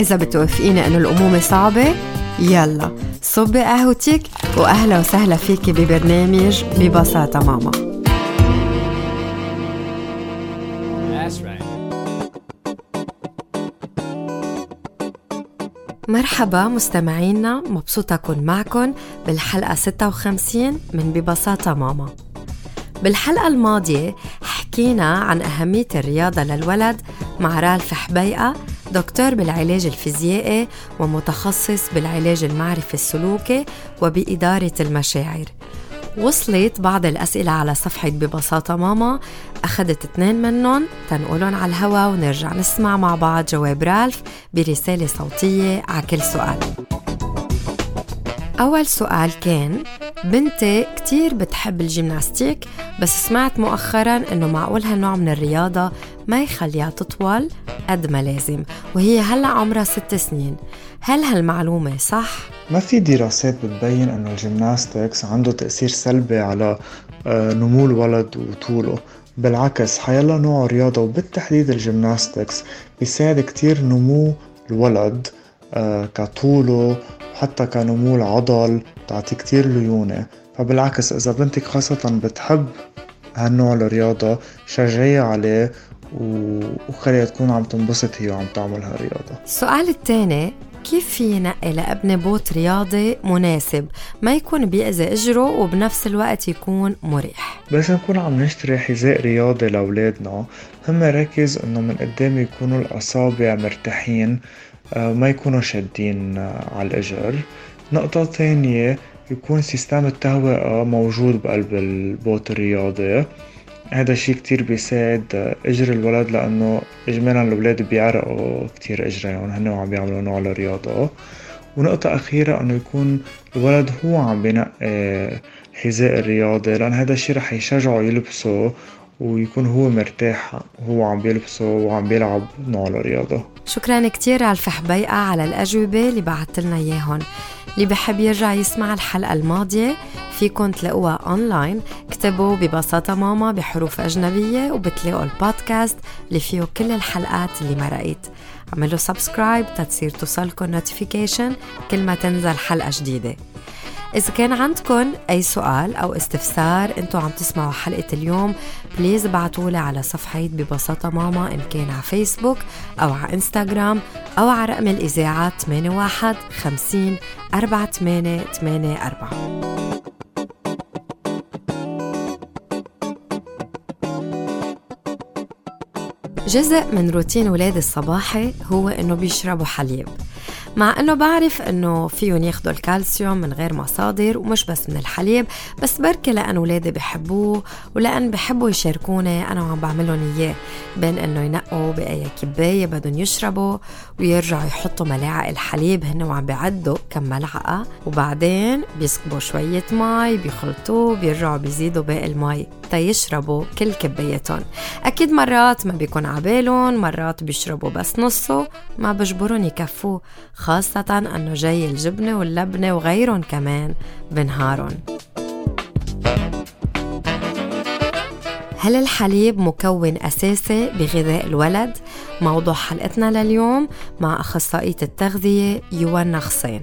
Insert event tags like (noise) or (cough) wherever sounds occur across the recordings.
إذا بتوافقيني إنه الأمومة صعبة يلا صبي قهوتك وأهلا وسهلا فيكي ببرنامج ببساطة ماما. مرحبا مستمعينا مبسوطة أكون معكم بالحلقة 56 من ببساطة ماما. بالحلقة الماضية حكينا عن أهمية الرياضة للولد مع رالف حبيقة دكتور بالعلاج الفيزيائي ومتخصص بالعلاج المعرفي السلوكي وبإدارة المشاعر. وصلت بعض الأسئلة على صفحة ببساطة ماما. أخذت اثنين منهم تنقلهم على الهوا ونرجع نسمع مع بعض جواب رالف برسالة صوتية على كل سؤال. أول سؤال كان بنتي كتير بتحب الجيمناستيك بس سمعت مؤخرا إنه معقول هالنوع من الرياضة ما يخليها تطول قد ما لازم وهي هلا عمرها ست سنين. هل هالمعلومة صح؟ ما في دراسات بتبين إنه الجيمناستكس عنده تأثير سلبي على آه، نمو الولد وطوله. بالعكس حيلا نوع رياضة وبالتحديد الجيمناستكس بيساعد كتير نمو الولد آه، كطوله حتى كنمو العضل تعطي كتير ليونة. فبالعكس إذا بنتك خاصة بتحب هالنوع الرياضة شجعيها عليه وخليها تكون عم تنبسط هي وعم تعمل هالرياضة السؤال الثاني كيف في ينقي لابني بوت رياضي مناسب؟ ما يكون بيأذي أجره وبنفس الوقت يكون مريح. بس نكون عم نشتري حذاء رياضي لأولادنا هم ركز إنه من قدام يكونوا الأصابع مرتاحين آه، ما يكونوا شادين آه، على الإجر. نقطة ثانية يكون system التهوئة موجود بقلب البوت الرياضي. هذا الشي كتير بيساعد إجر الولد لأنه اجمالا الأولاد بيعرقوا كتير اجريهم هن وعم بيعملوا نوع الرياضة ونقطة أخيرة إنه يكون الولد هو عم بينقي الحذاء الرياضي لأن هذا الشي رح يشجعه يلبسه ويكون هو مرتاح وهو عم بيلبسه وعم بيلعب نوع الرياضة. شكرا كتير على الفحبيقة على الأجوبة اللي بعثت لنا إياهم اللي بحب يرجع يسمع الحلقة الماضية فيكن تلاقوها أونلاين اكتبوا ببساطة ماما بحروف أجنبية وبتلاقوا البودكاست اللي فيه كل الحلقات اللي مرقت عملوا subscribe تتصير توصلكم notification كل ما تنزل حلقة جديدة. إذا كان عندكم أي سؤال أو استفسار أنتم عم تسمعوا حلقة اليوم please ابعتوا لي على صفحة ببساطة ماما إن كان على فيسبوك أو على إنستغرام أو على رقم الإذاعة 81 50 48 84 جزء من روتين ولادي الصباحي هو إنه بيشربوا حليب. مع إنه بعرف إنه فيهم ياخذوا الكالسيوم من غير مصادر ومش بس من الحليب بس بركي لأن ولادي بحبوه ولأن بحبوا يشاركوني أنا وعم بعملهم إياه. بين إنه ينقوا بأي كباية بدهم يشربوا ويرجعوا يحطوا ملاعق الحليب هن وعم بيعدوا كم ملعقة. وبعدين بيسكبوا شوية مي بيخلطوه بيرجعوا بيزيدوا باقي المي تيشربوا كل كبايتهم. أكيد مرات ما بيكون عبالهم مرات بيشربوا بس نصه ما بجبرهم يكفوه. خاصة أنه جاي الجبنة واللبنة وغيرهم كمان بنهارهم هل الحليب مكون أساسي بغذاء الولد؟ موضوع حلقتنا لليوم مع أخصائية التغذية يوانا حسين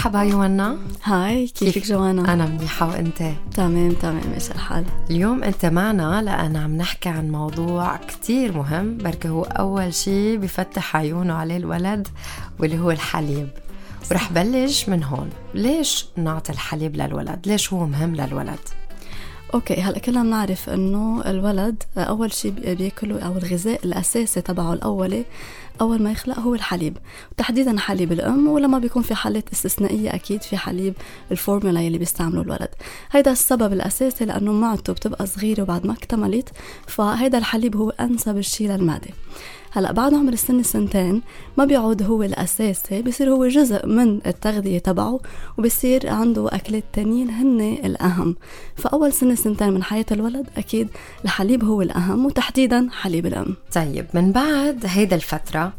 مرحبا يوانا هاي كيفك جوانا؟ أنا منيحة وأنت؟ تمام تمام ماشي الحال اليوم أنت معنا لأن عم نحكي عن موضوع كتير مهم بركي هو أول شي بفتح عيونه عليه الولد واللي هو الحليب ورح بلش من هون ليش نعطي الحليب للولد؟ ليش هو مهم للولد؟ أوكي هلا كلنا بنعرف إنه الولد أول شيء بيأكله أو الغذاء الأساسي تبعه الأولي أول ما يخلق هو الحليب. تحديدا حليب الأم ولما بيكون في حالات استثنائية أكيد في حليب الفورمولا يلي بيستعمله الولد. هيدا السبب الأساسي لأنه معدته بتبقى صغيرة وبعد ما اكتملت فهيدا الحليب هو أنسب شيء للمعدة. هلا بعد عمر السن سنتين ما بيعود هو الأساسي بصير هو جزء من التغذية تبعه وبصير عنده اكلات تانيين هن الأهم فأول سنة سنتين من حياة الولد أكيد الحليب هو الأهم وتحديدا حليب الأم طيب من بعد هيدا الفترة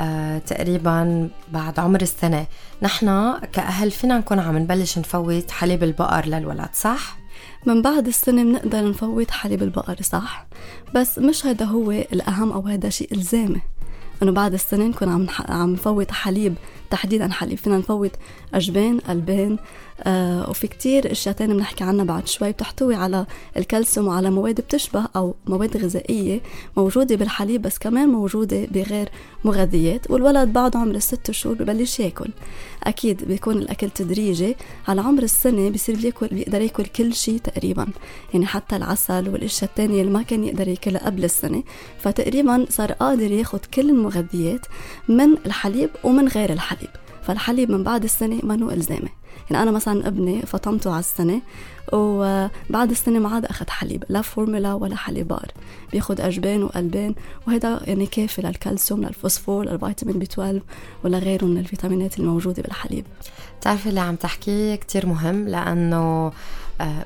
آه، تقريبا بعد عمر السنة نحن كأهل فينا نكون عم نبلش نفوت حليب البقر للولد صح؟ من بعد السنة بنقدر نفوت حليب البقر صح؟ بس مش هذا هو الأهم أو هذا شيء إلزامي. إنه بعد السنة نكون عم عم نفوت حليب تحديدا حليب. فينا نفوت أجبان ألبان. آه وفي كتير أشياء تانية بنحكي عنها بعد شوي. بتحتوي على الكالسيوم وعلى مواد بتشبه أو مواد غذائية موجودة بالحليب بس كمان موجودة بغير مغذيات. والولد بعد عمر الست شهور ببلش ياكل. أكيد بيكون الأكل تدريجي. على عمر السنة بصير بياكل بيقدر ياكل كل شيء تقريبا. يعني حتى العسل والأشياء التانية اللي ما كان يقدر ياكلها قبل السنة. فتقريبا صار قادر ياخد كل المغذيات من الحليب ومن غير الحليب. فالحليب من بعد السنة منو إلزامي. يعني أنا مثلا ابني فطمته على السنة وبعد السنة ما عاد أخذ حليب لا فورمولا ولا حليب بقر. بياخد أجبان وألبان وهذا يعني كافي للكالسيوم للفوسفور للفيتامين بي 12 ولا غيره من الفيتامينات الموجودة بالحليب. بتعرفي اللي عم تحكيه كتير مهم لأنه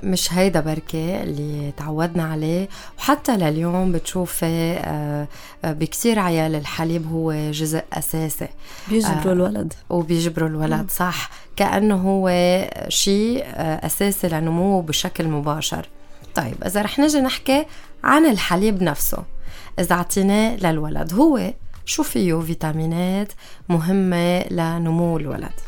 مش هيدا بركة اللي تعودنا عليه. وحتى لليوم بتشوفي آه، آه، بكثير عيال الحليب هو جزء أساسي. بيجبروا الولد. وبيجبروا الولد صح. كأنه هو شيء أساسي لنموه بشكل مباشر. طيب إذا رح نجي نحكي عن الحليب نفسه. إذا أعطيناه للولد هو شو فيه فيتامينات مهمة لنمو الولد؟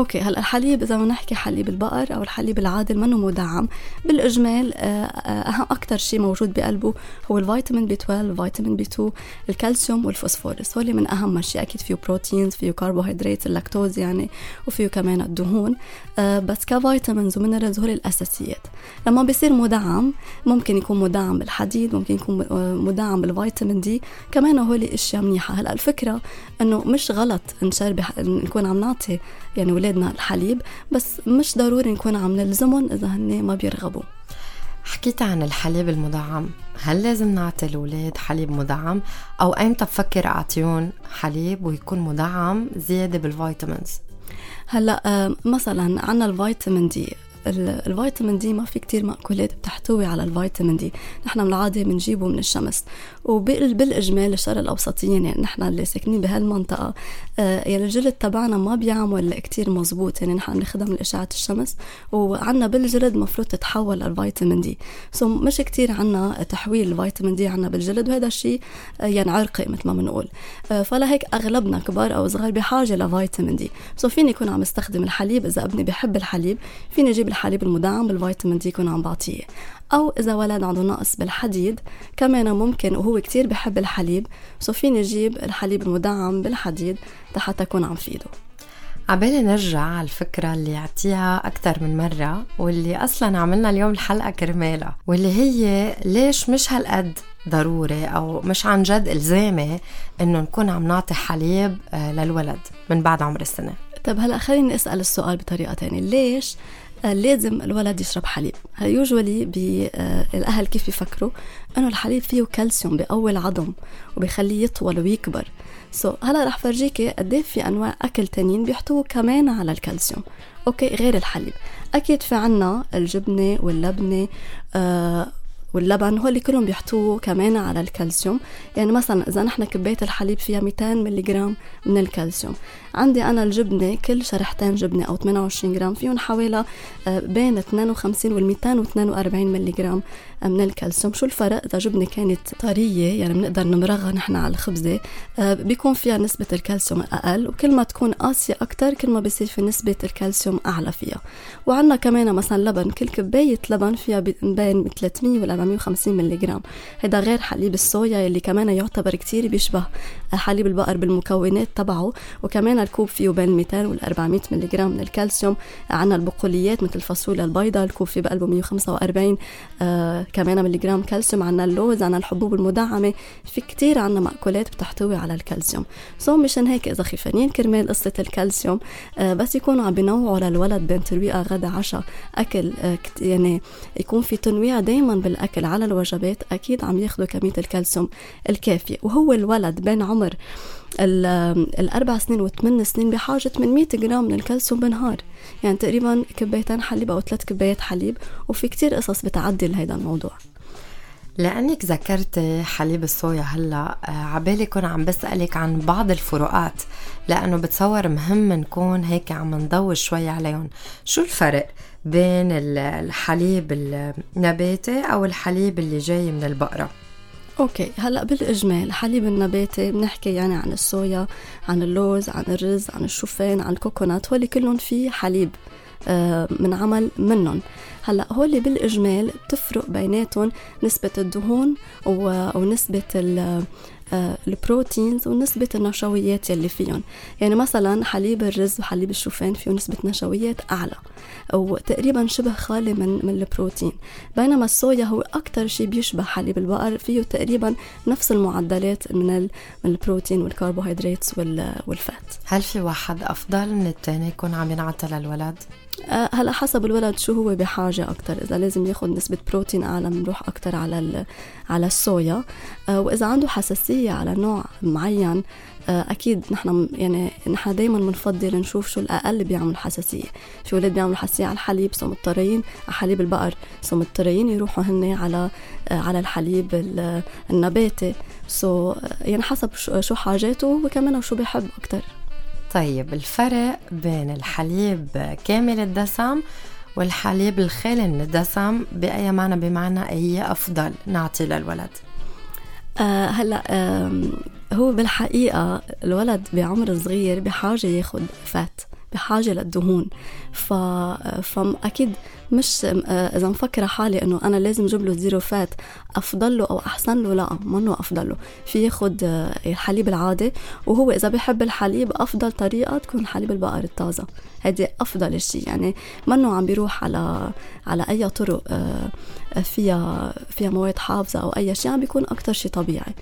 okay هلأ الحليب إذا بدنا نحكي حليب البقر أو الحليب العادي منه مدعم. بالإجمال آه، آه، أهم أكثر شيء موجود بقلبه هو الفيتامين بي 12 الفيتامين بي 2 الكالسيوم والفوسفورس. هول من أهم أشياء. أكيد فيه proteins فيه كربوهيدرات اللاكتوز يعني وفيه كمان الدهون. آه، بس ك vitamins و minerals هول الأساسيات. لما بيصير مدعم ممكن يكون مدعم بالحديد ممكن يكون مدعم بالفيتامين دي. كمان هول إشياء منيحة. هلأ الفكرة إنه مش غلط نشرب نكون عم نعطي يعني ولادنا الحليب بس مش ضروري نكون عم نلزمهم إذا هن ما بيرغبوا. حكيت عن الحليب المدعم. هل لازم نعطي الأولاد حليب مدعم؟ أو أيمتى بفكر أعطيهم حليب ويكون مدعم زيادة بال vitamins؟ هلأ آه، مثلا عنا الفيتامين دي الفيتامين دي ما في كتير مأكولات بتحتوي على الفيتامين دي. نحن بالعادة بنجيبه من الشمس. وبالإجمال الشرق الأوسطيين يعني نحن اللي ساكنين بهالمنطقة آه يعني الجلد تبعنا ما بيعمل كتير مزبوط. يعني نحن بناخدها من إشعة الشمس وعنا بالجلد مفروض تتحول للفيتامين دي. so مش كتير عنا تحويل الفيتامين دي عنا بالجلد وهذا الشيء آه يعني عرقي مثل ما بنقول. آه فلهيك أغلبنا كبار أو صغار بحاجة لفيتامين دي. so فيني يكون عم استخدم الحليب إذا ابني بحب الحليب فيني أجيب الحليب المدعم بالفيتامين دي يكون عم بعطيه أو إذا ولد عنده نقص بالحديد كمان ممكن وهو كتير بحب الحليب so فيني أجيب الحليب المدعم بالحديد حتى أكون عم فيده. عبالي نرجع على الفكرة اللي عطيها أكثر من مرة واللي أصلا عملنا اليوم الحلقة كرمالها واللي هي ليش مش هالقد ضروري أو مش عن جد إلزامي إنه نكون عم نعطي حليب آه، للولد من بعد عمر السنة؟ طب هلأ خليني أسأل السؤال بطريقة تانية. ليش لازم الولد يشرب حليب. بيجولي الأهل كيف بيفكروا إنه الحليب فيه كالسيوم بقوي العظم وبيخليه يطول ويكبر. so so, هلا رح فرجيكي قد إيه في أنواع أكل تانيين بيحتووا كمان على الكالسيوم. okay غير الحليب. أكيد في عنا الجبنة واللبنة آه واللبن هول كلهم بيحتووا كمان على الكالسيوم. يعني مثلا إذا نحن كباية الحليب فيها 200 ملغ من الكالسيوم. عندي أنا الجبنة كل شريحتين جبنة أو 28 جرام فيهم حوالي آه، بين 52 وال 242 ملغ من الكالسيوم؟ شو الفرق إذا جبنة كانت طرية؟ يعني بنقدر نمرغها نحن على الخبزة. بيكون فيها نسبة الكالسيوم أقل وكل ما تكون قاسية أكتر كل ما بيصير في نسبة الكالسيوم أعلى فيها. وعندنا كمان مثلا لبن كل كباية لبن فيها بين 300 ولا 450 ملغ هذا غير حليب الصويا اللي كمان يعتبر كتير بيشبه حليب البقر بالمكونات تبعه وكمان الكوب فيه بين 200 وال 400 ملغ من الكالسيوم. عندنا البقوليات مثل الفاصوليا البيضاء الكوب فيه بقلبه 145 آه كمان ملغ كالسيوم. عندنا اللوز عندنا الحبوب المدعمة. في كتير عندنا مأكولات بتحتوي على الكالسيوم. so مشان هيك إذا خيفانين كرمال قصة الكالسيوم. آه بس يكونوا عم بينوعوا للولد بين ترويقة غدا عشاء أكل آه يعني يكون في تنويع دايما بالأكل على الوجبات أكيد عم ياخذوا كمية الكالسيوم الكافية. وهو الولد بين عمر الأربع سنين والثمان سنين بحاجة من 100 جرام من الكالسيوم بالنهار يعني تقريبا كبايتين حليب أو ثلاث كبايات حليب وفي كتير قصص بتعدل هذا الموضوع. لأنك ذكرت حليب الصويا هلأ آه، عبالي كون عم بسألك عن بعض الفروقات لأنه بتصور مهم نكون هيك عم نضوي شوي عليهم. شو الفرق بين الحليب النباتي أو الحليب اللي جاي من البقرة؟ okay هلأ بالإجمال الحليب النباتي بنحكي يعني عن الصويا عن اللوز عن الرز عن الشوفان عن ال coconut هول كلهم في حليب آه، من عمل منهم. هلأ هول بالإجمال بتفرق بيناتهم نسبة الدهون ونسبة آه، البروتينز ونسبة النشويات يلي فيهم. يعني مثلا حليب الرز وحليب الشوفان فيه نسبة نشويات أعلى. وتقريبا شبه خالي من من البروتين بينما الصويا هو أكثر شيء بيشبه حليب البقر فيه تقريبا نفس المعدلات من من البروتين والكربوهيدرات والفات هل في واحد أفضل من الثاني يكون عم ينعطى للولد؟ آه، هلا حسب الولد شو هو بحاجة أكتر. إذا لازم ياخد نسبة بروتين أعلى بنروح أكتر على على الصويا. آه، وإذا عنده حساسية على نوع معين آه، أكيد نحن يعني نحن دائما بنفضل نشوف شو الأقل بيعمل حساسية. في ولاد بيعملوا حساسية على الحليب؟ so مضطرين على حليب البقر so مضطرين يروحوا هن على على الحليب النباتي so يعني حسب شو حاجاته وكمان شو بيحب أكثر طيب الفرق بين الحليب كامل الدسم والحليب الخالي من الدسم بأي معنى؟ بمعنى هي أفضل نعطي للولد. آه هلأ آه هو بالحقيقة الولد بعمر صغير بحاجة ياخد فات. بحاجة للدهون. ف... فأكيد مش إذا مفكرة حالي إنه أنا لازم جيب له زيرو فات أفضل له أو أحسن له؟ لا منه أفضل له. في ياخد الحليب العادي وهو إذا بحب الحليب أفضل طريقة تكون حليب البقر الطازة. هذه أفضل شيء يعني منه عم بيروح على على أي طرق فيها فيها مواد حافظة أو أي شيء عم بيكون أكتر شيء طبيعي.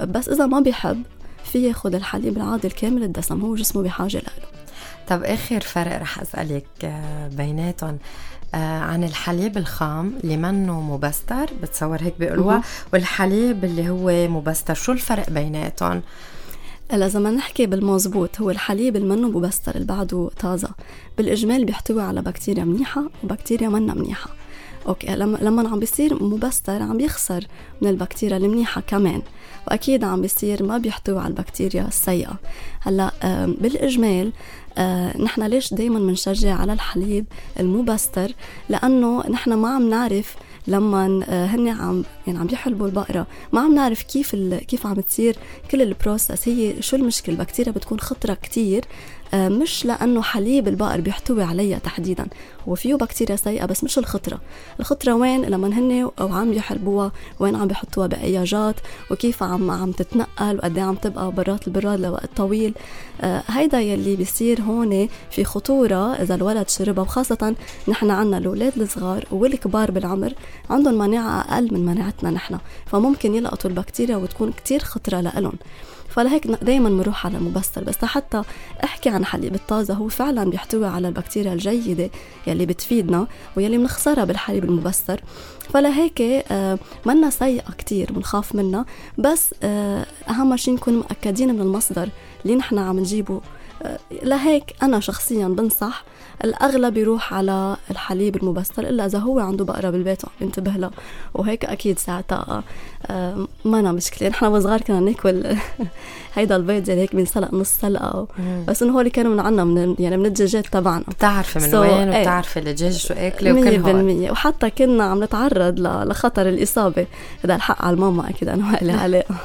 بس إذا ما بيحب في ياخد الحليب العادي الكامل الدسم هو جسمه بحاجة له طب آخر فرق رح أسألك آه، بيناتهم آه، عن الحليب الخام اللي منه مبستر بتصور هيك بيقولوها والحليب اللي هو مبستر. شو الفرق بيناتهم؟ لازم نحكي بالمزبوط هو الحليب المنه مبستر اللي بعده طازة. بالإجمال بيحتوي على بكتيريا منيحة وبكتيريا منا منيحة. okay لما لما عم بيصير مبستر عم يخسر من البكتيريا المنيحة كمان. وأكيد عم بيصير ما بيحتوي على البكتيريا السيئة. هلأ بالإجمال آه نحن ليش دايما بنشجع على الحليب المبستر؟ لأنه نحن ما عم نعرف لما آه، هن عم يعني عم يحلبوا البقرة ما عم نعرف كيف كيف عم تصير كل ال process هي شو المشكلة؟ البكتيريا بتكون خطرة كتير. مش لأنه حليب البقر بيحتوي عليها تحديدا. هو فيه بكتيريا سيئة بس مش الخطرة. الخطرة وين؟ لما هن أو عم يحلبوها وين عم بيحطوها بأيا jet. وكيف عم عم تتنقل؟ وقد إيه عم تبقى برات البراد لوقت طويل؟ آه هيدا يلي بيصير هون في خطورة إذا الولد شربها. وخاصة نحن عنا الأولاد الصغار والكبار بالعمر عندهم مناعه أقل من مناعتنا نحن. فممكن يلقطوا البكتيريا وتكون كتير خطرة لهم فلهيك دائما بنروح على المبستر بس حتى أحكي عن حليب الطازه هو فعلا بيحتوي على البكتيريا الجيدة يلي بتفيدنا ويلي بنخسرها بالحليب المبستر. فلهيك آه منا سيئة كتير بنخاف منها. بس آه أهم شيء نكون مأكدين من المصدر اللي نحن عم نجيبه. آه لهيك أنا شخصيا بنصح الأغلب يروح على الحليب المبستر إلا إذا هو عنده بقرة بالبيت. وعم ينتبه لها وهيك أكيد ساعتها آه، ما أنا مشكلة. نحن وصغار كنا ناكل (laughs) هيدا البيض زي هيك بينسلق نص سلقة. بس إنه هول كانوا من عنا من يعني من الدجاجات تبعنا. بتعرفي من so وين إيه. وبتعرفي الدجاج شو أكلة وكل 100% وحتى كنا عم نتعرض لخطر الإصابة. هذا الحق على الماما أكيد أنا وائله علاء (laughs)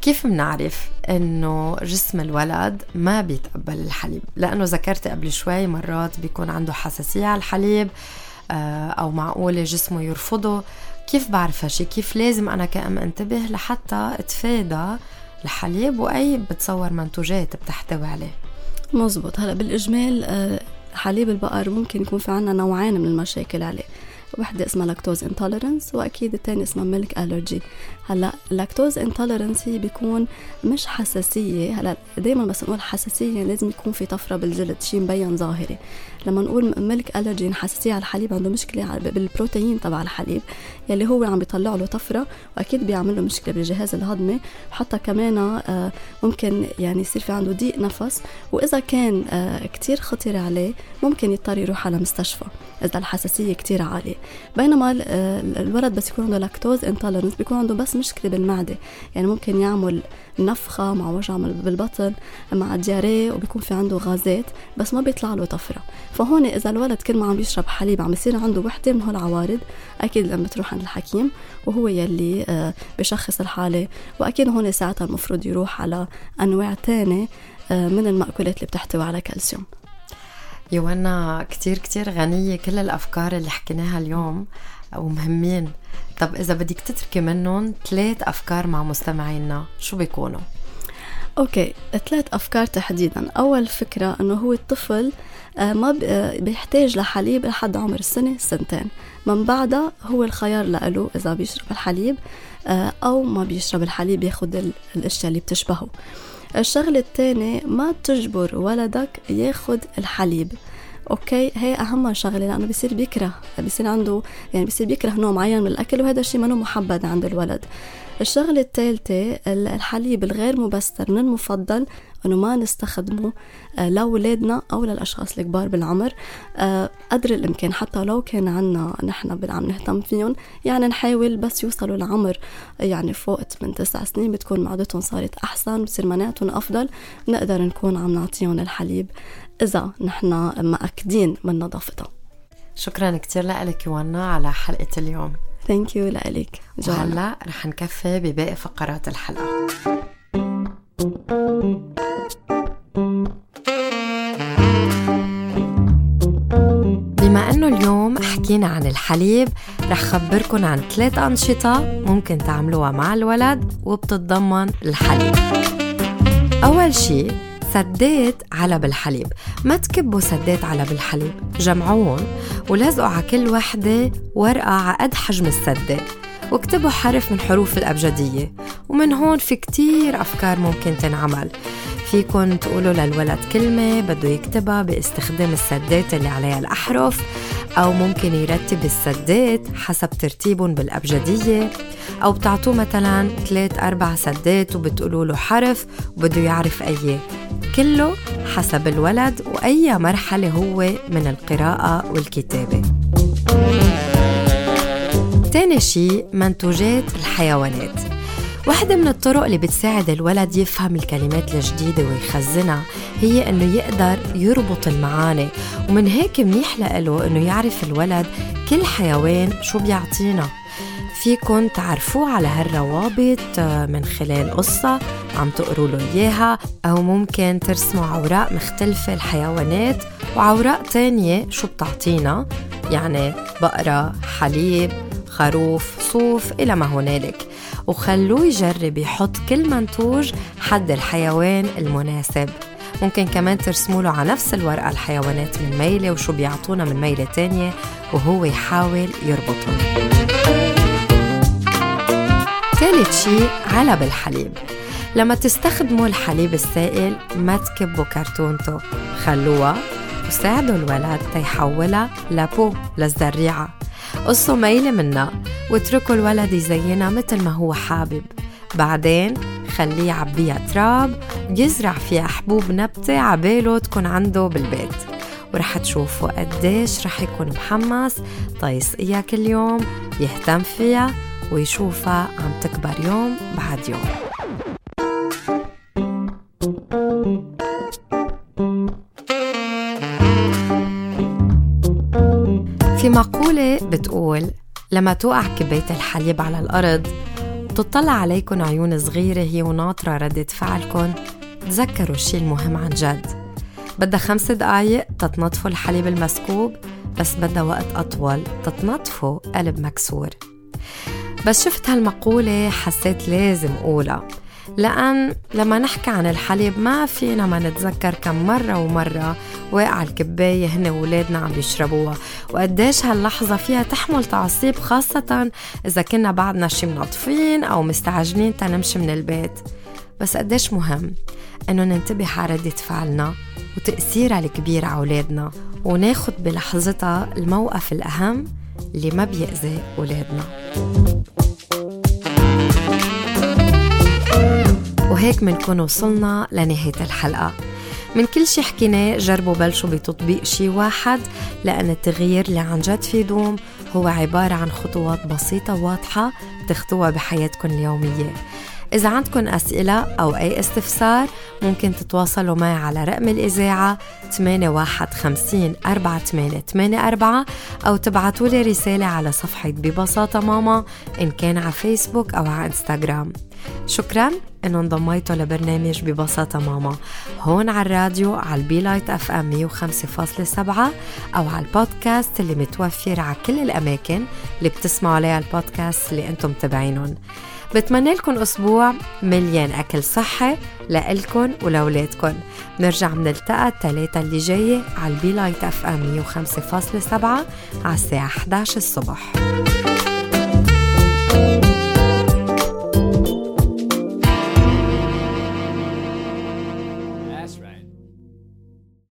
كيف بنعرف إنه جسم الولد ما بيتقبل الحليب؟ لأنه ذكرت قبل شوي مرات بيكون عنده حساسية على الحليب آه، أو معقولة جسمه يرفضه. كيف بعرف هالشي؟ كيف لازم أنا كأم انتبه لحتى أتفادى الحليب وأي بتصور منتوجات بتحتوي عليه؟ مزبوط. هلا بالإجمال آه، حليب البقر ممكن يكون في عنا نوعين من المشاكل عليه. وحدة اسمها لاكتوز انتولرنس وأكيد الثاني اسمها ميلك الرجي هلأ لاكتوز انتولرنس هي بيكون مش حساسية هلأ دائما بس نقول حساسية لازم يكون في طفرة بالجلد شيء مبين ظاهري. لما نقول ميلك ألرجي حساسية على الحليب عنده مشكلة بالبروتين تبع الحليب يلي هو عم بيطلع له طفرة وأكيد بيعمل له مشكلة بالجهاز الهضمي. وحتى كمان آه، ممكن يعني يصير في عنده ضيق نفس وإذا كان آه، كتير خطر عليه ممكن يضطر يروح على مستشفى إذا الحساسية كتير عالية. بينما آه، الولد بس يكون عنده لاكتوز انتولرنس بيكون عنده بس مشكلة بالمعدة. يعني ممكن يعمل نفخة مع وجع بالبطن مع دياريه وبيكون في عنده غازات بس ما بيطلع له طفرة. فهون إذا الولد كل ما عم يشرب حليب عم يصير عنده وحدة من هالعوارض أكيد لما تروح عند الحكيم وهو يلي آه، بشخص الحالة. وأكيد هون ساعتها المفروض يروح على أنواع تانية آه، من المأكولات اللي بتحتوي على كالسيوم. يوانا كتير كتير غنية كل الأفكار اللي حكيناها اليوم ومهمين. طب إذا بدك تتركي منهم ثلاث أفكار مع مستمعينا شو بيكونوا؟ أوكي ثلاث أفكار تحديدا. أول فكرة إنه هو الطفل آه، ما آه، بيحتاج لحليب لحد عمر السنة سنتين. من بعدها هو الخيار له إذا بيشرب الحليب آه، أو ما بيشرب الحليب ياخذ الأشياء اللي بتشبهه. الشغلة الثانية ما تجبر ولدك ياخد الحليب. أوكي هي أهم شغلة لأنه بصير بيكره بصير عنده يعني بصير بيكره نوع معين من الأكل وهذا الشيء منه محبذ عند الولد. الشغلة الثالثة الحليب الغير مبستر من المفضل إنه ما نستخدمه آه، لأولادنا أو للأشخاص الكبار بالعمر. آه، قدر الإمكان حتى لو كان عنا نحن عم نهتم فيهم يعني نحاول بس يوصلوا لعمر يعني فوق من تسع سنين بتكون معدتهم صارت أحسن بتصير مناعتهم أفضل نقدر نكون عم نعطيهم الحليب إذا نحن مأكدين من نظافتها شكرا كثير لك يوانا على حلقة اليوم. ثانك يو لك وهلا رح نكفي بباقي فقرات الحلقة. بما إنه اليوم حكينا عن الحليب رح خبركن عن ثلاث أنشطة ممكن تعملوها مع الولد وبتتضمن الحليب. أول شي سدات علب الحليب ما تكبوا سدات علب الحليب جمعوهم ولزقوا على كل وحدة ورقة على قد حجم السدة. واكتبوا حرف من حروف الأبجدية. ومن هون في كتير أفكار ممكن تنعمل. فيكن تقولوا للولد كلمة بده يكتبها باستخدام السدات اللي عليها الأحرف أو ممكن يرتب السدات حسب ترتيبهم بالأبجدية. أو بتعطوه مثلا ثلاث أربع سدات وبتقولوا له حرف وبده يعرف أيه كله حسب الولد وأي مرحلة هو من القراءة والكتابة. تاني شي منتوجات الحيوانات. واحدة من الطرق اللي بتساعد الولد يفهم الكلمات الجديدة ويخزنها هي إنه يقدر يربط المعاني ومن هيك منيح لإله إنه يعرف الولد كل حيوان شو بيعطينا. فيكن تعرفوه على هالروابط آه، من خلال قصة عم تقروا له إياها أو ممكن ترسموا عوراق مختلفة الحيوانات وعوراق تانية شو بتعطينا؟ يعني بقرة حليب خروف صوف إلى ما هنالك. وخلوه يجرب يحط كل منتوج حد الحيوان المناسب. ممكن كمان ترسموا له على نفس الورقة الحيوانات من ميلة وشو بيعطونا من ميلة تانية وهو يحاول يربطهم. ثالث شي علب الحليب. لما تستخدموا الحليب السائل ما تكبوا كرتونته. خلوها وساعدوا الولد تيحولها لبو للزريعة. قصوا ميلة منها واتركوا الولد يزينها مثل ما هو حابب. بعدين خليه يعبيها تراب يزرع فيها حبوب نبتة عباله تكون عنده بالبيت. ورح تشوفوا قديش رح يكون محمس طيس إياه كل يوم يهتم فيها ويشوفها عم تكبر يوم بعد يوم. في مقولة بتقول لما توقع كباية الحليب على الأرض وتطلع عليكم عيون صغيرة هي وناطرة ردة فعلكن. تذكروا الشي المهم عن جد. بدها خمس دقايق تتنظفوا الحليب المسكوب بس بدها وقت أطول تتنظفوا قلب مكسور. بس شفت هالمقولة حسيت لازم أقولها. لأن لما نحكي عن الحليب ما فينا ما نتذكر كم مرة ومرة واقع الكباية هن وولادنا عم بيشربوها وقديش هاللحظة فيها تحمل تعصيب خاصة إذا كنا بعدنا شي منظفين أو مستعجلين تنمشي من البيت. بس قديش مهم إنه ننتبه على ردة فعلنا وتأثيرها الكبير على أولادنا وناخد بلحظتها الموقف الأهم اللي ما بيأذي أولادنا. وهيك منكون وصلنا لنهاية الحلقة. من كل شي حكيناه جربوا بلشوا بتطبيق شي واحد لأن التغيير اللي عن جد في دوم هو عبارة عن خطوات بسيطة واضحة بتاخدوها بحياتكم اليومية. إذا عندكم أسئلة أو أي استفسار ممكن تتواصلوا معي على رقم الإذاعة 8150 4884 أو تبعتوا لي رسالة على صفحة ببساطة ماما إن كان على فيسبوك أو على إنستغرام. شكرا إنه انضميتوا لبرنامج ببساطة ماما. هون على الراديو على ال Be Light FM 105.7 أو على البودكاست اللي متوفر على كل الأماكن اللي بتسمعوا عليها البودكاست اللي أنتم متابعينهم. بتمنى لكم أسبوع مليان أكل صحي لإلكن ولولادكن نرجع بنلتقى الثلاثة اللي جاية على ال Be Light FM 105.7 على الساعة 11 الصبح.